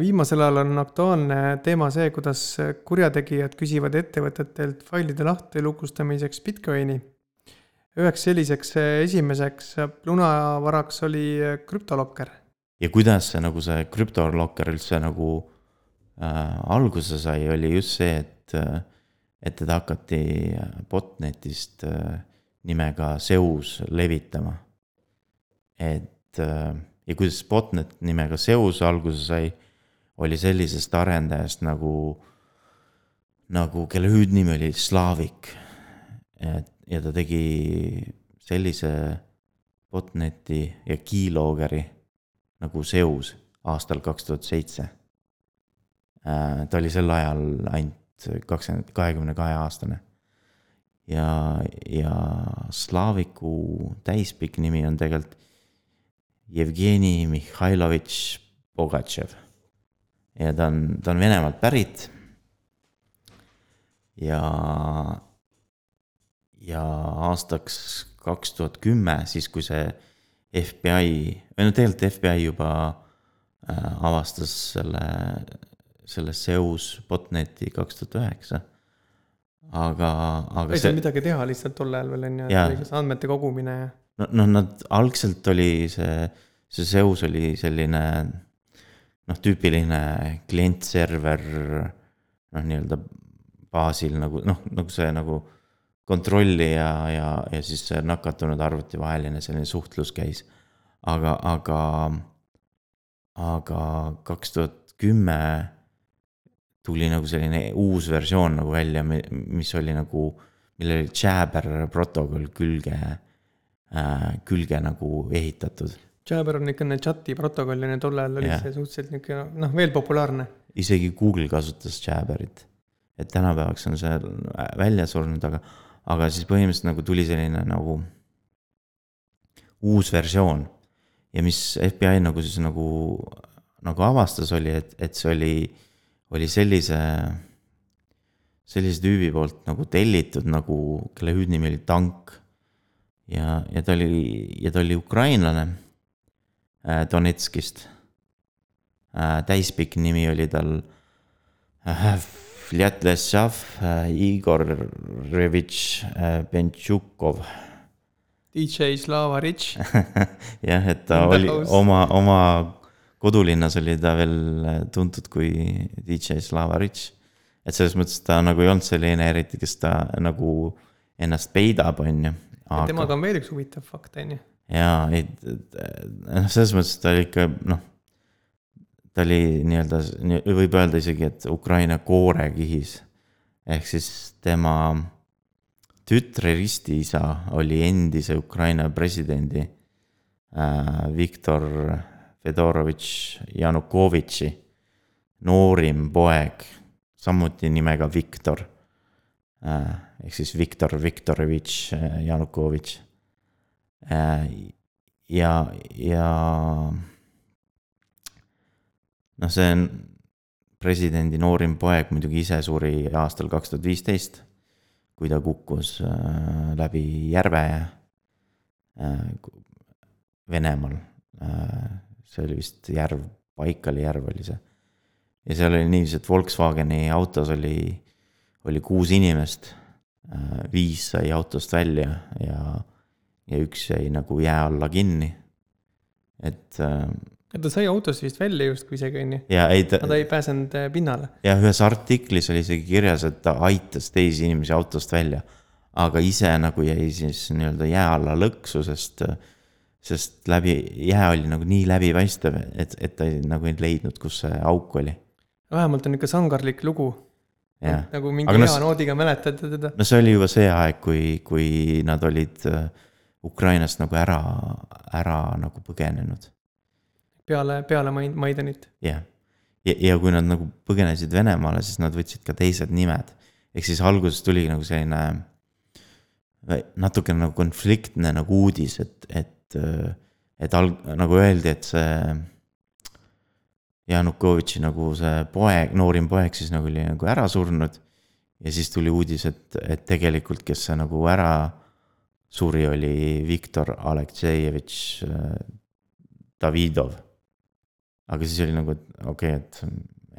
viimasel ajal on aktuaalne teema see, kuidas kurjategijad küsivad ettevõtetelt failide lahti lukustamiseks Bitcoini. üheks selliseks esimeseks lunavaraks oli krüptolokker. ja kuidas see nagu see krüptolokker üldse nagu äh, alguse sai, oli just see, et äh, et teda hakati botnetist äh, nimega Zeus levitama. et äh, ja kuidas botnet nimega Zeus alguse sai, oli sellisest arendajast nagu, nagu kelle hüüdnimi oli Slavik. et ja ta tegi sellise botneti ja keyloggeri nagu Zeus aastal kaks tuhat seitse. Äh, ta oli sel ajal ainult kakskümmend, kahekümne kahe aastane. ja, ja Slaviku täispikk nimi on tegelikult Jevgeni Mihhailovitš Bogatšev. Ja ta on, ta on Venemaalt pärit. ja, ja aastaks kaks tuhat kümme, siis kui see FBI, või no tegelikult FBI juba äh, avastas selle selle Zeus botneti kaks tuhat üheksa. aga, aga. ei saanud midagi teha lihtsalt tol ajal veel on ju, andmete kogumine ja. no, noh, nad algselt oli see, see Zeus oli selline noh, tüüpiline klient-server noh, nii-öelda baasil nagu noh, nagu see nagu kontrolli ja, ja, ja siis nakatunud arvuti vaheline selline suhtlus käis. aga, aga, aga kaks tuhat kümme tuli nagu selline uus versioon nagu välja, mis oli nagu, millel oli Jabber protokoll külge äh,, külge nagu ehitatud. Jabber on niisugune chati protokoll ja tol ajal oli yeah. see suhteliselt niisugune noh, veel populaarne. isegi Google kasutas Jabberit. et tänapäevaks on see välja surnud, aga, aga siis põhimõtteliselt nagu tuli selline nagu uus versioon. ja mis FBI nagu siis nagu, nagu avastas, oli, et, et see oli oli sellise, sellise tüübi poolt nagu tellitud nagu, kelle hüüdnimi oli Tank. ja, ja ta oli, ja ta oli ukrainlane Donetskist äh,. täispikk nimi oli tal äh, Vjatleslav äh, Igorevitš äh, Bentšukov. DJ Slava Rich jah, et ta oli oma, oma kodulinnas oli ta veel äh, tuntud kui DJ Slava Rich. et selles mõttes ta nagu ei olnud selline eriti, kes ta nagu ennast peidab, on ju. temaga on veel üks huvitav fakt, on ju. Jaa, ei, noh, selles mõttes ta oli ikka noh, ta oli nii-öelda, võib öelda isegi, et Ukraina koorekihis. ehk siis tema tütre ristiisa oli endise Ukraina presidendi äh, Viktor Fedorovitš Janukovitši noorim poeg, samuti nimega Viktor. Äh, ehk siis Viktor Viktorovitš äh, Janukovitš. Äh, ja, ja noh, see on presidendi noorim poeg muidugi ise suri aastal kaks tuhat viisteist, kui ta kukkus läbi järve Venemaal see oli vist järv, Baikali järv oli see. ja seal oli niiviisi, et Volkswageni autos oli, oli kuus inimest. Äh, viis sai autost välja ja, ja üks jäi nagu jää alla kinni, et. Äh, ta sai autost vist välja justkui isegi, on ju? ja ei ta. ei pääsenud äh, pinnale. jah, ühes artiklis oli isegi kirjas, et ta aitas teisi inimesi autost välja. aga ise nagu jäi siis nii-öelda jää alla lõksu, sest äh, sest läbi, jää oli nagu nii läbipaistev, et, et ta ei, nagu ei leidnud, kus see auk oli. vähemalt on ikka sangarlik lugu. nagu mingi Aga hea no, noodiga mäletad teda. no see oli juba see aeg, kui, kui nad olid äh, Ukrainast nagu ära, ära nagu põgenenud. peale, peale Maidanit. jah, ja, ja, ja kui nad nagu põgenesid Venemaale, siis nad võtsid ka teised nimed. ehk siis alguses tuli nagu selline natukene nagu konfliktne nagu uudis, et, et et, et alg-, nagu öeldi, et see Janukovitši nagu see poeg, noorim poeg siis nagu oli nagu ära surnud. ja siis tuli uudis, et, et tegelikult, kes see nagu ära suri, oli Viktor Aleksejevitš äh, Davidov. aga siis oli nagu, et okei okay,, et,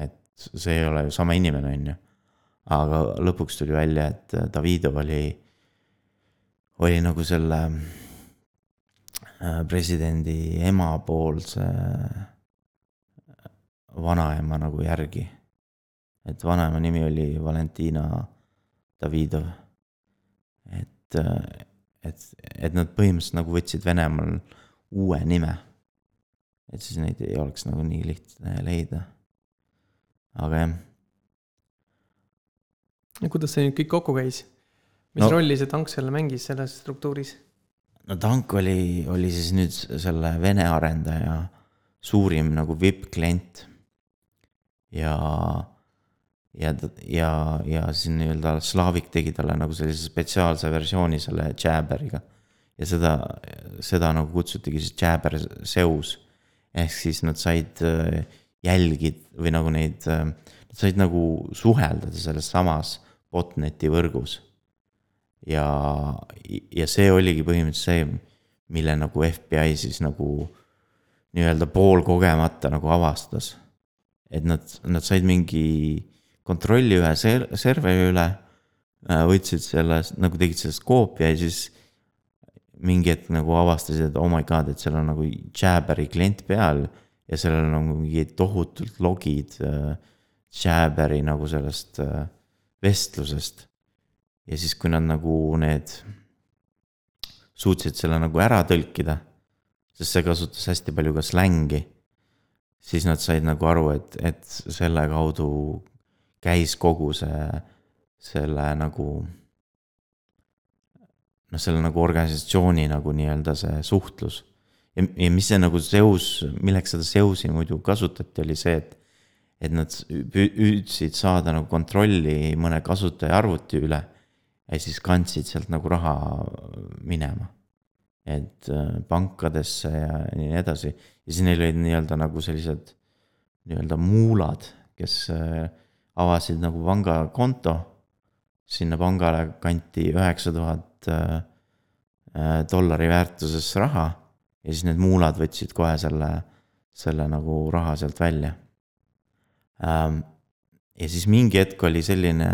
et see ei ole ju sama inimene, on ju. aga lõpuks tuli välja, et Davidov oli, oli nagu selle äh, presidendi emapoolse vanaema nagu järgi. et vanaema nimi oli Valentina Davidov. et, et, et nad põhimõtteliselt nagu võtsid Venemaal uue nime. et siis neid ei oleks nagu nii lihtne leida. aga jah. ja kuidas see nüüd kõik kokku käis? mis no, rolli see tank seal mängis selles struktuuris? no tank oli, oli siis nüüd selle Vene arendaja suurim nagu vipp-klient ja, ja, ja, ja siis nii-öelda Slavik tegi talle nagu sellise spetsiaalse versiooni selle Jabberiga. ja seda, seda nagu kutsutigi siis Jabber Zeus. ehk siis nad said äh, jälgid või nagu neid, äh, nad said nagu suhelda selles samas botneti võrgus. ja, ja see oligi põhimõtteliselt see, mille nagu FBI siis nagu nii-öelda poolkogemata nagu avastas et nad, nad said mingi kontrolli ühe ser-, serveri üle, äh, võtsid sellest, nagu tegid sellest koopia ja siis mingi hetk nagu avastasid, et oh my god, et seal on nagu Jabberi klient peal ja sellel on nagu mingid tohutult logid äh, Jabberi nagu sellest äh, vestlusest. ja siis, kui nad nagu need suutsid selle nagu ära tõlkida, sest see kasutas hästi palju ka slängi siis nad said nagu aru, et, et selle kaudu käis kogu see, selle nagu. noh, selle nagu organisatsiooni nagu nii-öelda see suhtlus. ja, ja mis see nagu seos, milleks seda seosi muidu kasutati, oli see, et. et nad püüdsid saada nagu kontrolli mõne kasutaja arvuti üle. ja siis kandsid sealt nagu raha minema et äh, pankadesse ja nii edasi. ja siis neil olid nii-öelda nagu sellised nii-öelda muulad, kes äh, avasid nagu pangakonto. sinna pangale kanti üheksa tuhat äh, dollari väärtuses raha ja siis need muulad võtsid kohe selle, selle nagu raha sealt välja. Ähm, ja siis mingi hetk oli selline,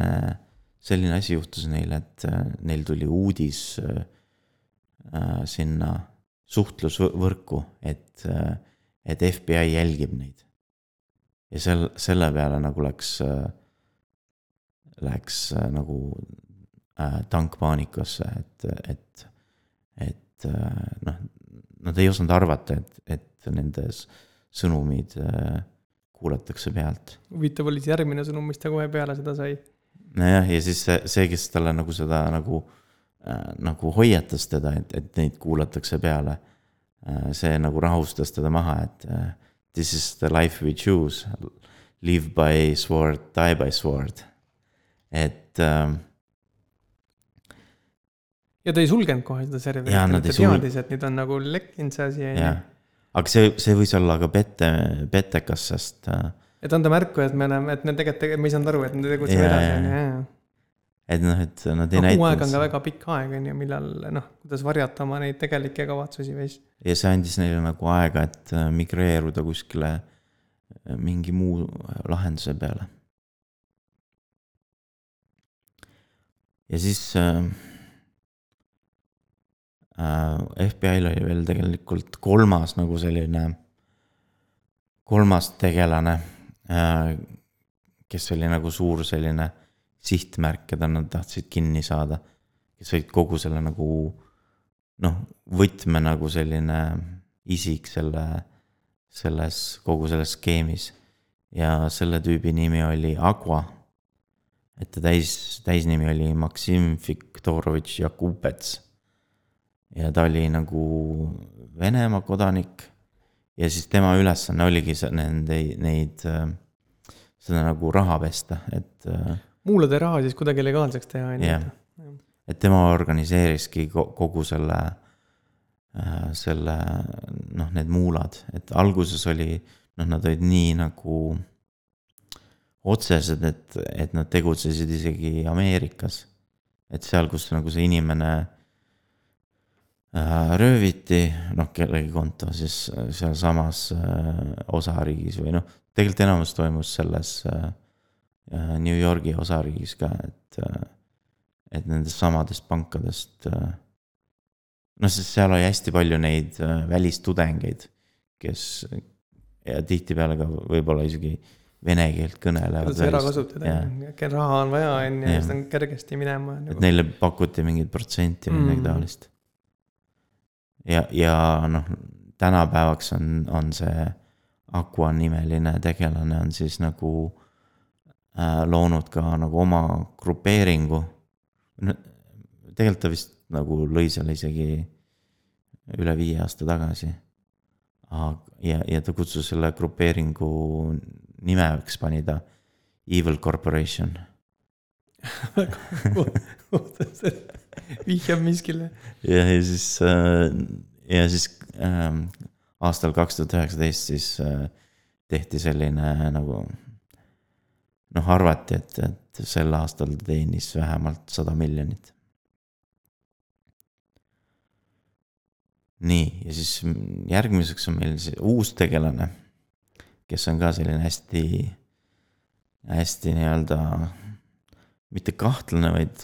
selline asi juhtus neil, et neil tuli uudis äh, sinna suhtlusvõrku, et, äh, et FBI jälgib neid. Ja sel, selle peale nagu läks äh,, läks äh, nagu äh, tank paanikasse, et, et, et äh, noh, nad ei osanud arvata, et, et nendes sõnumid äh, kuulatakse pealt. huvitav oli see järgmine sõnum, mis ta kohe peale seda sai. nojah, ja siis see, see, kes talle nagu seda nagu äh, Äh, nagu hoiatas teda, et, et neid kuulatakse peale. Äh, see nagu rahustas teda maha, et äh, this is the life we choose, live by sword, die by sword, et ähm,. ja ta ei sulgenud kohe seda serverit, ta teadis, et nüüd on nagu lekkinud see asi, ju. aga see, see võis olla ka pette, pettekas, sest et anda märku, et me oleme, et me tegelikult, me ei saanud aru, et me tegutseme edasi, on ju, et noh, et nad ei no, näita. kuu aega on ka väga pikk aeg, on ju, millal noh, kuidas varjata oma neid tegelikke kavatsusi siis. ja see andis neile nagu aega, et äh, migreeruda kuskile äh, mingi muu lahenduse peale. ja siis äh, äh FBI-l oli veel tegelikult kolmas nagu selline, kolmas tegelane äh,, kes oli nagu suur selline sihtmärk, keda nad tahtsid kinni saada. kes olid kogu selle nagu noh, võtme nagu selline isik selle, selles, kogu selles skeemis. ja selle tüübi nimi oli Agua. et ta täis, täisnimi oli Maksim Viktorovitš Jakubets. ja ta oli nagu Venemaa kodanik. ja siis tema ülesanne oligi nende, neid, seda nagu raha pesta, et muulade raha siis kuidagi legaalseks teha, on ju. et tema organiseeriski kogu selle, äh, selle noh, need muulad, et alguses oli, noh, nad olid nii nagu otsesed, et, et nad tegutsesid isegi Ameerikas. et seal, kus nagu see inimene äh, rööviti, noh, kellegi konto siis äh, sealsamas osariigis või noh, tegelikult enamus toimus selles äh, New Yorgi osariigis ka, et äh, et nendest samadest pankadest äh, noh, sest seal oli hästi palju neid äh, välistudengeid, kes ja tihtipeale ka võib-olla isegi vene keelt kõnelevad. kuidas ära kasutada kel raha on vaja, on ju, ja siis on kergesti minema et neile pakuti mingit protsenti või midagi Mm. taolist. ja, ja noh, tänapäevaks on, on see Aqua nimeline tegelane on siis nagu loonud ka nagu oma grupeeringu. tegelikult ta vist nagu lõi selle isegi üle viie aasta tagasi. ja, ja ta kutsus selle grupeeringu nimeks pani ta Evil Corporation vihjab miskile. ja, ja siis äh, ja siis ähm, aastal kaks tuhat üheksateist siis äh, tehti selline nagu noh, arvati, et, et sel aastal ta teenis vähemalt sada miljonit. nii, ja siis järgmiseks on meil see uus tegelane, kes on ka selline hästi, hästi nii-öelda mitte kahtlane, vaid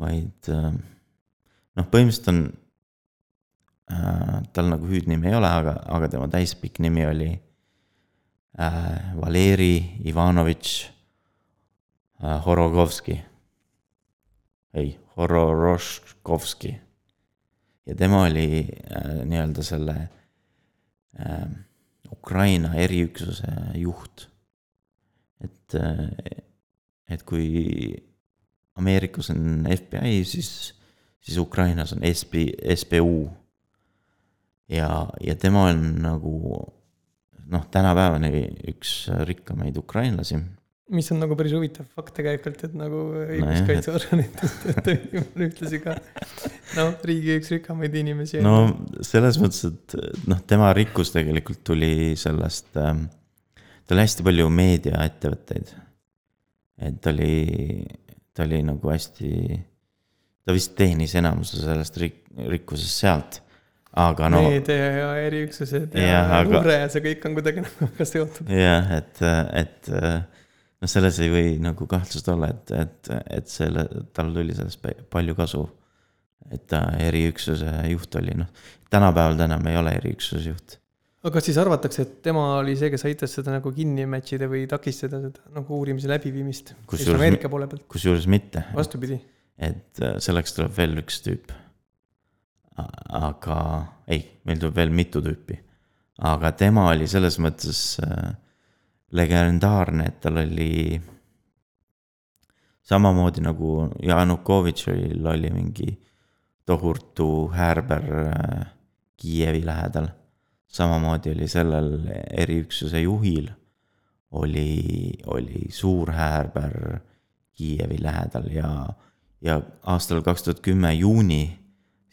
vaid noh, põhimõtteliselt on tal nagu hüüdnimi ei ole, aga, aga tema täispikk nimi oli äh, Valeri Ivanovitš äh, Horogovski. ei, Hororoškovski. ja tema oli äh, nii-öelda selle äh, Ukraina eriüksuse juht. et äh,, et kui Ameerikas on FBI, siis, siis Ukrainas on SB, SBU. ja, ja tema on nagu noh, tänapäevani üks rikkamaid ukrainlasi. mis on nagu päris huvitav fakt tegelikult, et nagu õiguskaitseorganitest töötab ühtlasi ka noh, riigi üks rikkamaid inimesi. no selles mõttes, et noh, tema rikkus tegelikult tuli sellest ähm,, tal oli hästi palju meediaettevõtteid. et ta oli, ta oli nagu hästi, ta vist teenis enamuse sellest rik-, rikkusest sealt. Aga no meedia ja eriüksused ja Jah, aga- luure ja see kõik on kuidagi nagu ka seotud. jah, et, et noh, selles ei või nagu kahtlust olla, et, et, et selle, tal tuli sellest palju kasu. et ta eriüksuse juht oli, noh, tänapäeval ta enam ei ole eriüksuse juht. aga kas siis arvatakse, et tema oli see, kes aitas seda nagu kinni match ida või takistada seda nagu uurimise läbiviimist? Kusjuures kusjuures mitte, vastupidi. et selleks tuleb veel üks tüüp. Aga ei, meil tuleb veel mitu tüüpi. aga tema oli selles mõttes äh, legendaarne, et tal oli samamoodi nagu Janukovitšil oli mingi tohutu häärber äh, Kiievi lähedal. samamoodi oli sellel eriüksuse juhil oli, oli suur häärber Kiievi lähedal ja, ja aastal kaks tuhat kümme juuni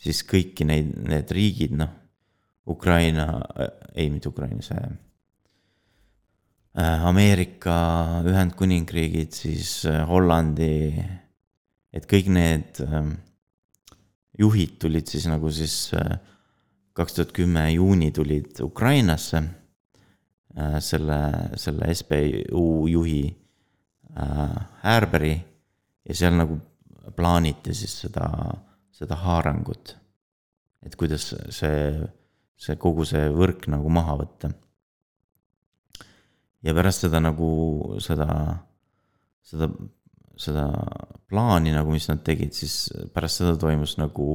siis kõiki neid, need riigid, noh, Ukraina äh,, ei mitte Ukraina, see äh, Ameerika Ühendkuningriigid, siis äh, Hollandi, et kõik need ähm, juhid tulid siis nagu siis kaks tuhat kümme juuni tulid Ukrainasse äh, selle, selle SBU juhi äh, Härberi ja seal nagu plaaniti siis seda, seda haarangut. et kuidas see, see kogu see võrk nagu maha võtta. ja pärast seda nagu seda, seda, seda plaani nagu, mis nad tegid, siis pärast seda toimus nagu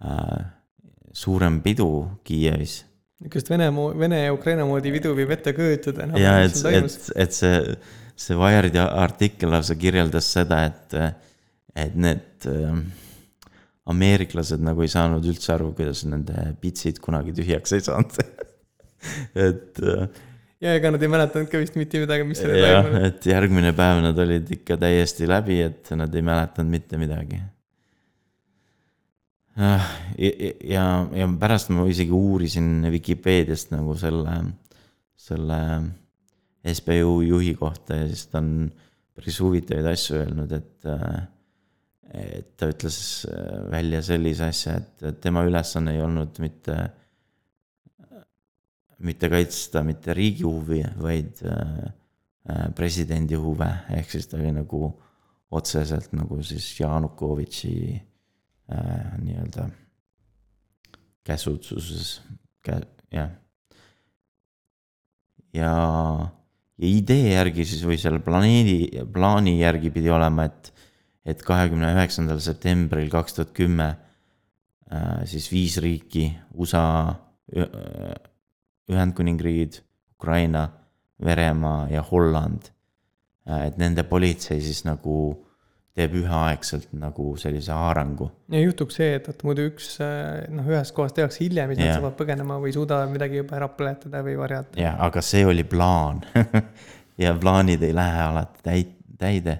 äh, suurem pidu Kiievis niisugust Vene, Vene ja Ukraina moodi pidu võib ette kujutada no,. ja et, et, et see, see Wired'i artikkel lausa kirjeldas seda, et, et need ameeriklased nagu ei saanud üldse aru, kuidas nende pitsid kunagi tühjaks ei saanud. et äh, ja ega nad ei mäletanud ka vist mitte midagi, mis jah, toimunud. et järgmine päev nad olid ikka täiesti läbi, et nad ei mäletanud mitte midagi. ja, ja, ja pärast ma isegi uurisin Vikipeediast nagu selle, selle SBU juhi kohta ja siis ta on päris huvitavaid asju öelnud, et, et ta ütles äh, välja sellise asja, et tema ülesanne ei olnud mitte, mitte kaitsta mitte riigi huvi, vaid äh, äh, presidendi huve, ehk siis ta oli nagu otseselt nagu siis Janukovitši äh, nii-öelda käsutsuses, jah. ja, ja idee järgi siis või selle planeedi, plaani järgi pidi olema, et, et kahekümne üheksandal septembril kaks tuhat kümme äh, siis viis riiki, USA, Ühendkuningriigid, Ukraina, Venemaa ja Holland. Äh, et nende politsei siis nagu teeb üheaegselt nagu sellise haarangu. ja juhtuks see, et vaata muidu üks noh, ühes kohas tehakse hiljem siis nad saavad põgenema või suudavad midagi juba ära põletada või varjata. jah, aga see oli plaan ja plaanid ei lähe alati täit-, täide.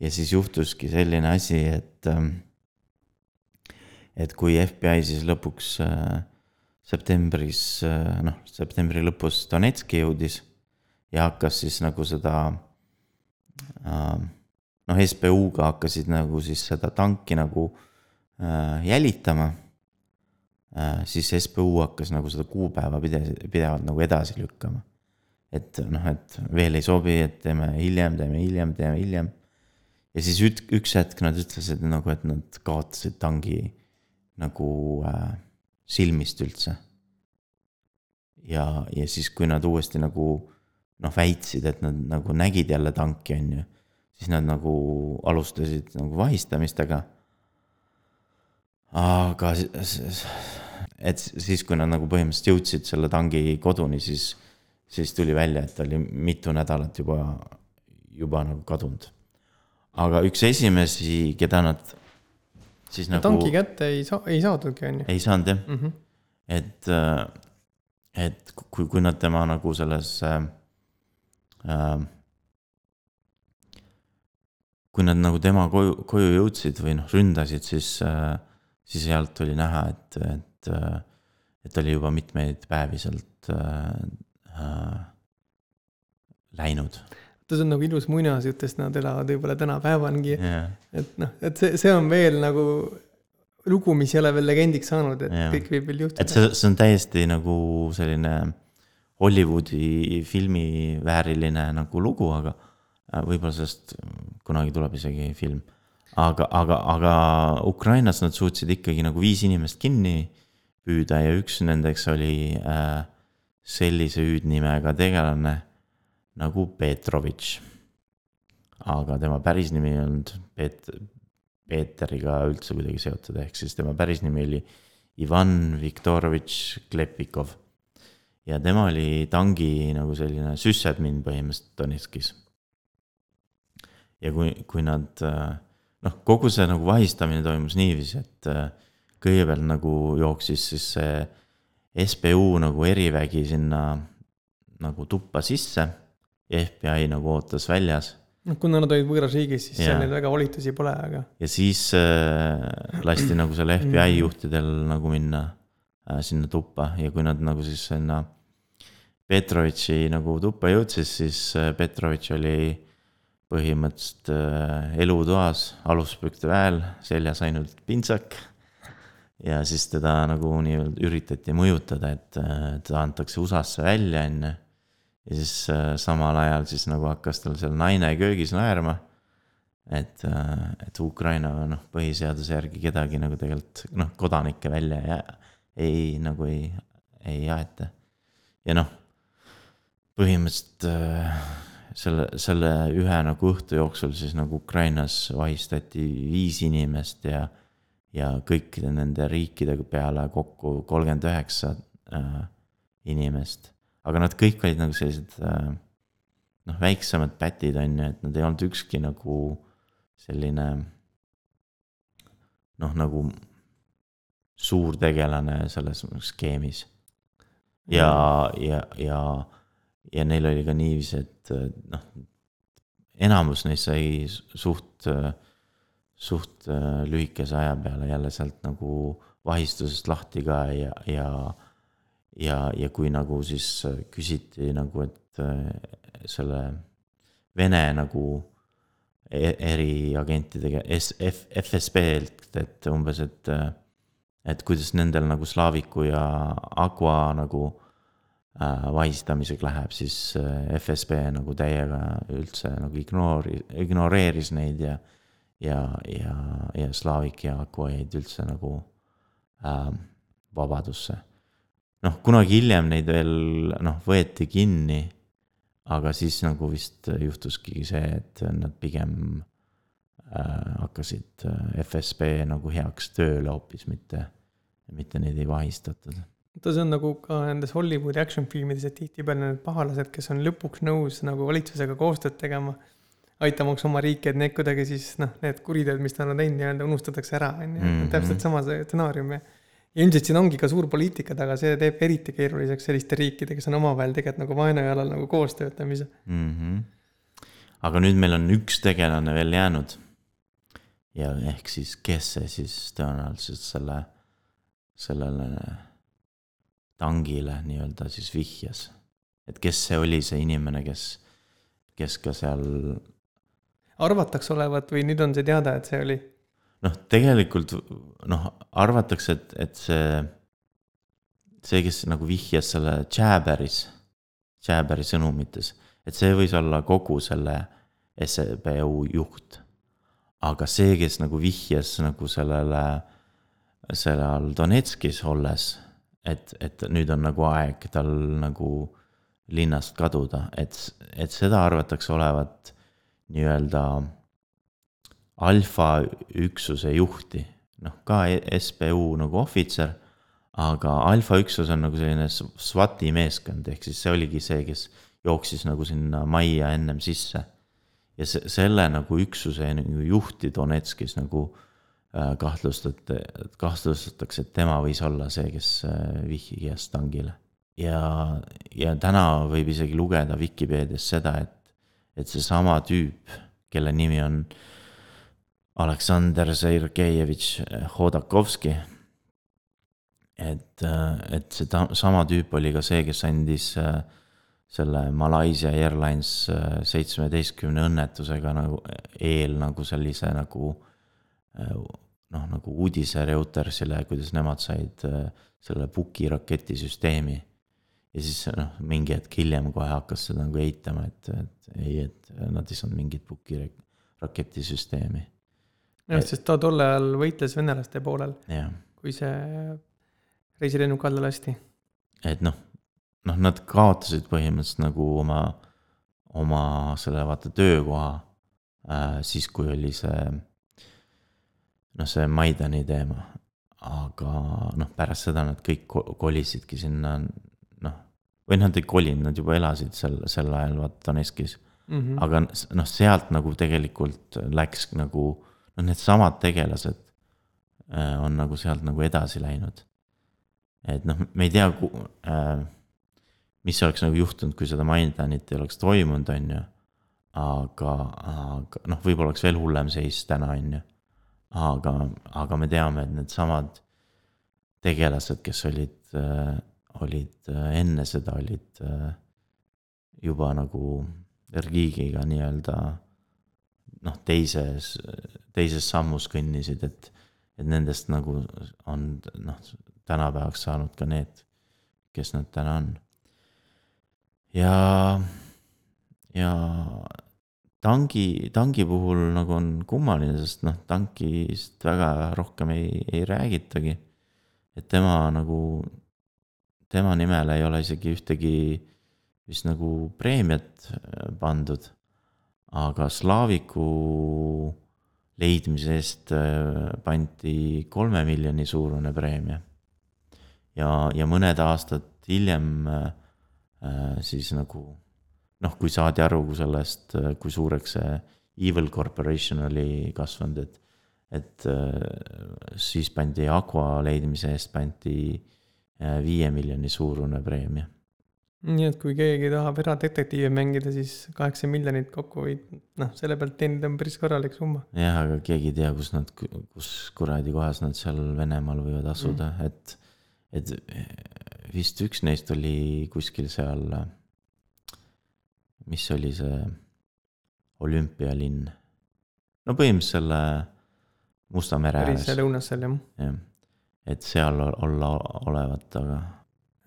Ja siis juhtuski selline asi, et, ähm, et kui FBI siis lõpuks äh, septembris, äh, noh, septembri lõpus Donetski jõudis ja hakkas siis nagu seda äh, noh, SBU-ga hakkasid nagu siis seda tanki nagu äh, jälitama siis SBU hakkas nagu seda kuupäeva pide-, pidevalt nagu edasi lükkama. et noh, et veel ei sobi, et teeme hiljem, teeme hiljem, teeme hiljem. Ja siis üt-, üks hetk nad ütlesid nagu, et nad kaotasid tangi nagu äh, silmist üldse. ja, ja siis, kui nad uuesti nagu noh, väitsid, et nad nagu nägid jälle tanki, on ju siis nad nagu alustasid nagu vahistamistega. aga et siis, kui nad nagu põhimõtteliselt jõudsid selle tangi koduni, siis, siis tuli välja, et ta oli mitu nädalat juba, juba nagu kadunud. Aga üks esimesi, keda nad siis nagu. tanki kätte ei saa, ei saadudki, on ju. ei saanud jah mm, -hmm. et, et kui, kui nad tema nagu selles äh, äh kui nad nagu tema koju, koju jõudsid või noh, ründasid, siis, äh, siis sealt oli näha, et, et, äh, et oli juba mitmeid päevi sealt äh, äh, läinud. See on nagu ilus muinasjutt, sest nad elavad võib-olla tänapäevangi yeah.. et noh, et see, see on veel nagu lugu, mis ei ole veel legendiks saanud, et yeah. kõik võib veel juhtuda. et see, see on täiesti nagu selline Hollywoodi filmi vääriline nagu lugu, aga Äh, võib-olla sellest kunagi tuleb isegi film. aga, aga, aga Ukrainas nad suutsid ikkagi nagu viis inimest kinni püüda ja üks nendeks oli äh, sellise hüüdnimega tegelane nagu Petrovitš. aga tema päris nimi ei olnud Peet-, Peeteriga üldse kuidagi seotud, ehk siis tema päris nimi oli Ivan Viktorovitš Klepikov. ja tema oli tangi nagu selline süssedmin põhimõtteliselt Donetskis ja kui, kui nad noh, kogu see nagu vahistamine toimus niiviisi, et kõigepealt nagu jooksis siis see SBU nagu erivägi sinna nagu tuppa sisse FBI nagu ootas väljas. noh, kuna nad olid võõras riigis, siis seal neil väga volitusi pole, aga. ja siis äh, lasti nagu selle FBI mm. juhtidel nagu minna äh, sinna tuppa ja kui nad nagu siis sinna Petrovitši nagu tuppa jõudsid, siis äh, Petrovitš oli põhimõtteliselt äh, elutoas, aluspükte väel, seljas ainult pintsak. ja siis teda nagu nii-öelda üritati mõjutada, et äh, ta antakse USA-sse välja, on ju. Ja siis äh, samal ajal siis nagu hakkas tal seal naine köögis naerma. et, et Ukraina noh, põhiseaduse järgi kedagi nagu tegelikult noh, kodanikke välja ei, ei nagu ei, ei aeta. ja noh, põhimõtteliselt selle, selle ühe nagu õhtu jooksul siis nagu Ukrainas vahistati viis inimest ja, ja kõikide nende riikide peale kokku kolmkümmend üheksa äh, inimest. Aga nad kõik olid nagu sellised äh, noh, väiksemad pätid on ju, et nad ei olnud ükski nagu selline noh, nagu suur tegelane selles skeemis. ja, ja, ja ja neil oli ka niiviisi, et noh, enamus neist sai suht, suht lühikese aja peale jälle sealt nagu vahistusest lahti ka ja, ja, ja, ja kui nagu siis küsiti nagu, et selle Vene nagu e- eriagentidega, SF, FSB-lt, et umbes, et. et kuidas nendel nagu Slaviku ja Aqua nagu äh, vahistamisega läheb, siis äh, FSB nagu täiega üldse nagu ignoori-, ignoreeris neid ja. ja, ja, ja Slavik ja Aqua jäid üldse nagu äh, vabadusse. Noh, kunagi hiljem neid veel noh, võeti kinni aga siis nagu vist juhtuski see, et nad pigem äh, hakkasid äh, FSB nagu heaks tööle hoopis, mitte, mitte neid ei vahistatud. oota, see on nagu ka nendes Hollywoodi action filmides, et tihtipeale need pahalased, kes on lõpuks nõus nagu valitsusega koostööd tegema, aitamaks oma riiki, et need kuidagi siis noh, need kuriteod, mis nad on teinud, nii-öelda unustatakse ära, on ju, mhm. täpselt sama see stsenaarium ja ilmselt siin ongi ka suur poliitika taga, see teeb eriti keeruliseks selliste riikide, kes on omavahel tegelikult nagu vaenujalal nagu koos töötamise mm. -hmm. aga nüüd meil on üks tegelane veel jäänud. ja ehk siis, kes see siis tõenäoliselt selle, sellele tangile nii-öelda siis vihjas. et kes see oli, see inimene, kes, kes ka seal. arvatakse olevat või nüüd on see teada, et see oli noh, tegelikult noh, arvatakse, et, et see, see, kes nagu vihjas selle Jabberis, Jabberi sõnumites, et see võis olla kogu selle SBU juht. aga see, kes nagu vihjas nagu sellele, seal Donetskis olles, et, et nüüd on nagu aeg tal nagu linnast kaduda, et, et seda arvatakse olevat nii-öelda alfa üksuse juhti, noh ka SBU nagu ohvitser. aga alfa üksus on nagu selline SWAT-i meeskond, ehk siis see oligi see, kes jooksis nagu sinna majja ennem sisse. ja se selle nagu üksuse nagu juhti Donetskis nagu äh, kahtlustati, kahtlustatakse, et tema võis olla see, kes äh, vihjas tangile. ja, ja täna võib isegi lugeda Vikipeedias seda, et, et seesama tüüp, kelle nimi on äh, Aleksandr Sergejevitš Hodakovski. et, et see ta, sama tüüp oli ka see, kes andis äh, selle Malaisia Airlines seitsmeteistkümne õnnetusega nagu eel nagu sellise nagu noh, nagu uudise Reutersile, kuidas nemad said selle Puki raketisüsteemi. ja siis noh, mingi hetk hiljem kohe hakkas seda nagu eitama, et, et ei, et nad ei saanud mingit Puki raketisüsteemi jah, sest ta tol ajal võitles venelaste poolel, kui see reisirennuk alla lasti. et noh, noh, nad kaotasid põhimõtteliselt nagu oma, oma selle vaata töökoha äh, siis, kui oli see noh, see Maidani teema. aga noh, pärast seda nad kõik kolisidki sinna noh, või nad ei kolinud, nad juba elasid sel, sel ajal vaata Donetskis mm. -hmm. aga noh, sealt nagu tegelikult läks nagu noh, needsamad tegelased äh, on nagu sealt nagu edasi läinud. et noh, me ei tea, äh, mis oleks nagu juhtunud, kui seda Maidanit ei oleks toimunud, on ju. aga, aga noh, võib-olla oleks veel hullem seis täna, on ju. aga, aga me teame, et needsamad tegelased, kes olid, äh, olid enne seda, olid juba nagu Ergigiga nii-öelda noh, teises, teises sammus kõnnisid, et, et nendest nagu on noh, tänapäevaks saanud ka need, kes nad täna on. ja, ja tangi, tangi puhul nagu on kummaline, sest noh, tankist väga rohkem ei, ei räägitagi. et tema nagu, tema nimele ei ole isegi ühtegi vist nagu preemiat pandud aga Slaaviku leidmise eest äh, pandi kolme miljoni suurune preemia. ja, ja mõned aastad hiljem äh, äh, siis nagu noh, kui saadi aru sellest, kui suureks see Evil Corporation oli kasvanud, et, et siis pandi Aqua leidmise eest pandi viie miljoni suurune preemia nii et kui keegi tahab eradetektiivi mängida, siis kaheksa miljonit kokku või noh, selle pealt teenida on päris korralik summa. jah, aga keegi ei tea, kus nad, kus kuradi kohas nad seal Venemaal võivad asuda mm., et, et vist üks neist oli kuskil seal, mis oli see olümpialinn, no põhimõtteliselt selle Musta mere päris ääres, lõunas seal jah. jah. et seal ol- olla olevat, aga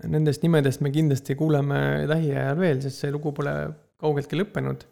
Nendest nimedest me kindlasti kuuleme lähiajal veel, sest see lugu pole kaugeltki lõppenud.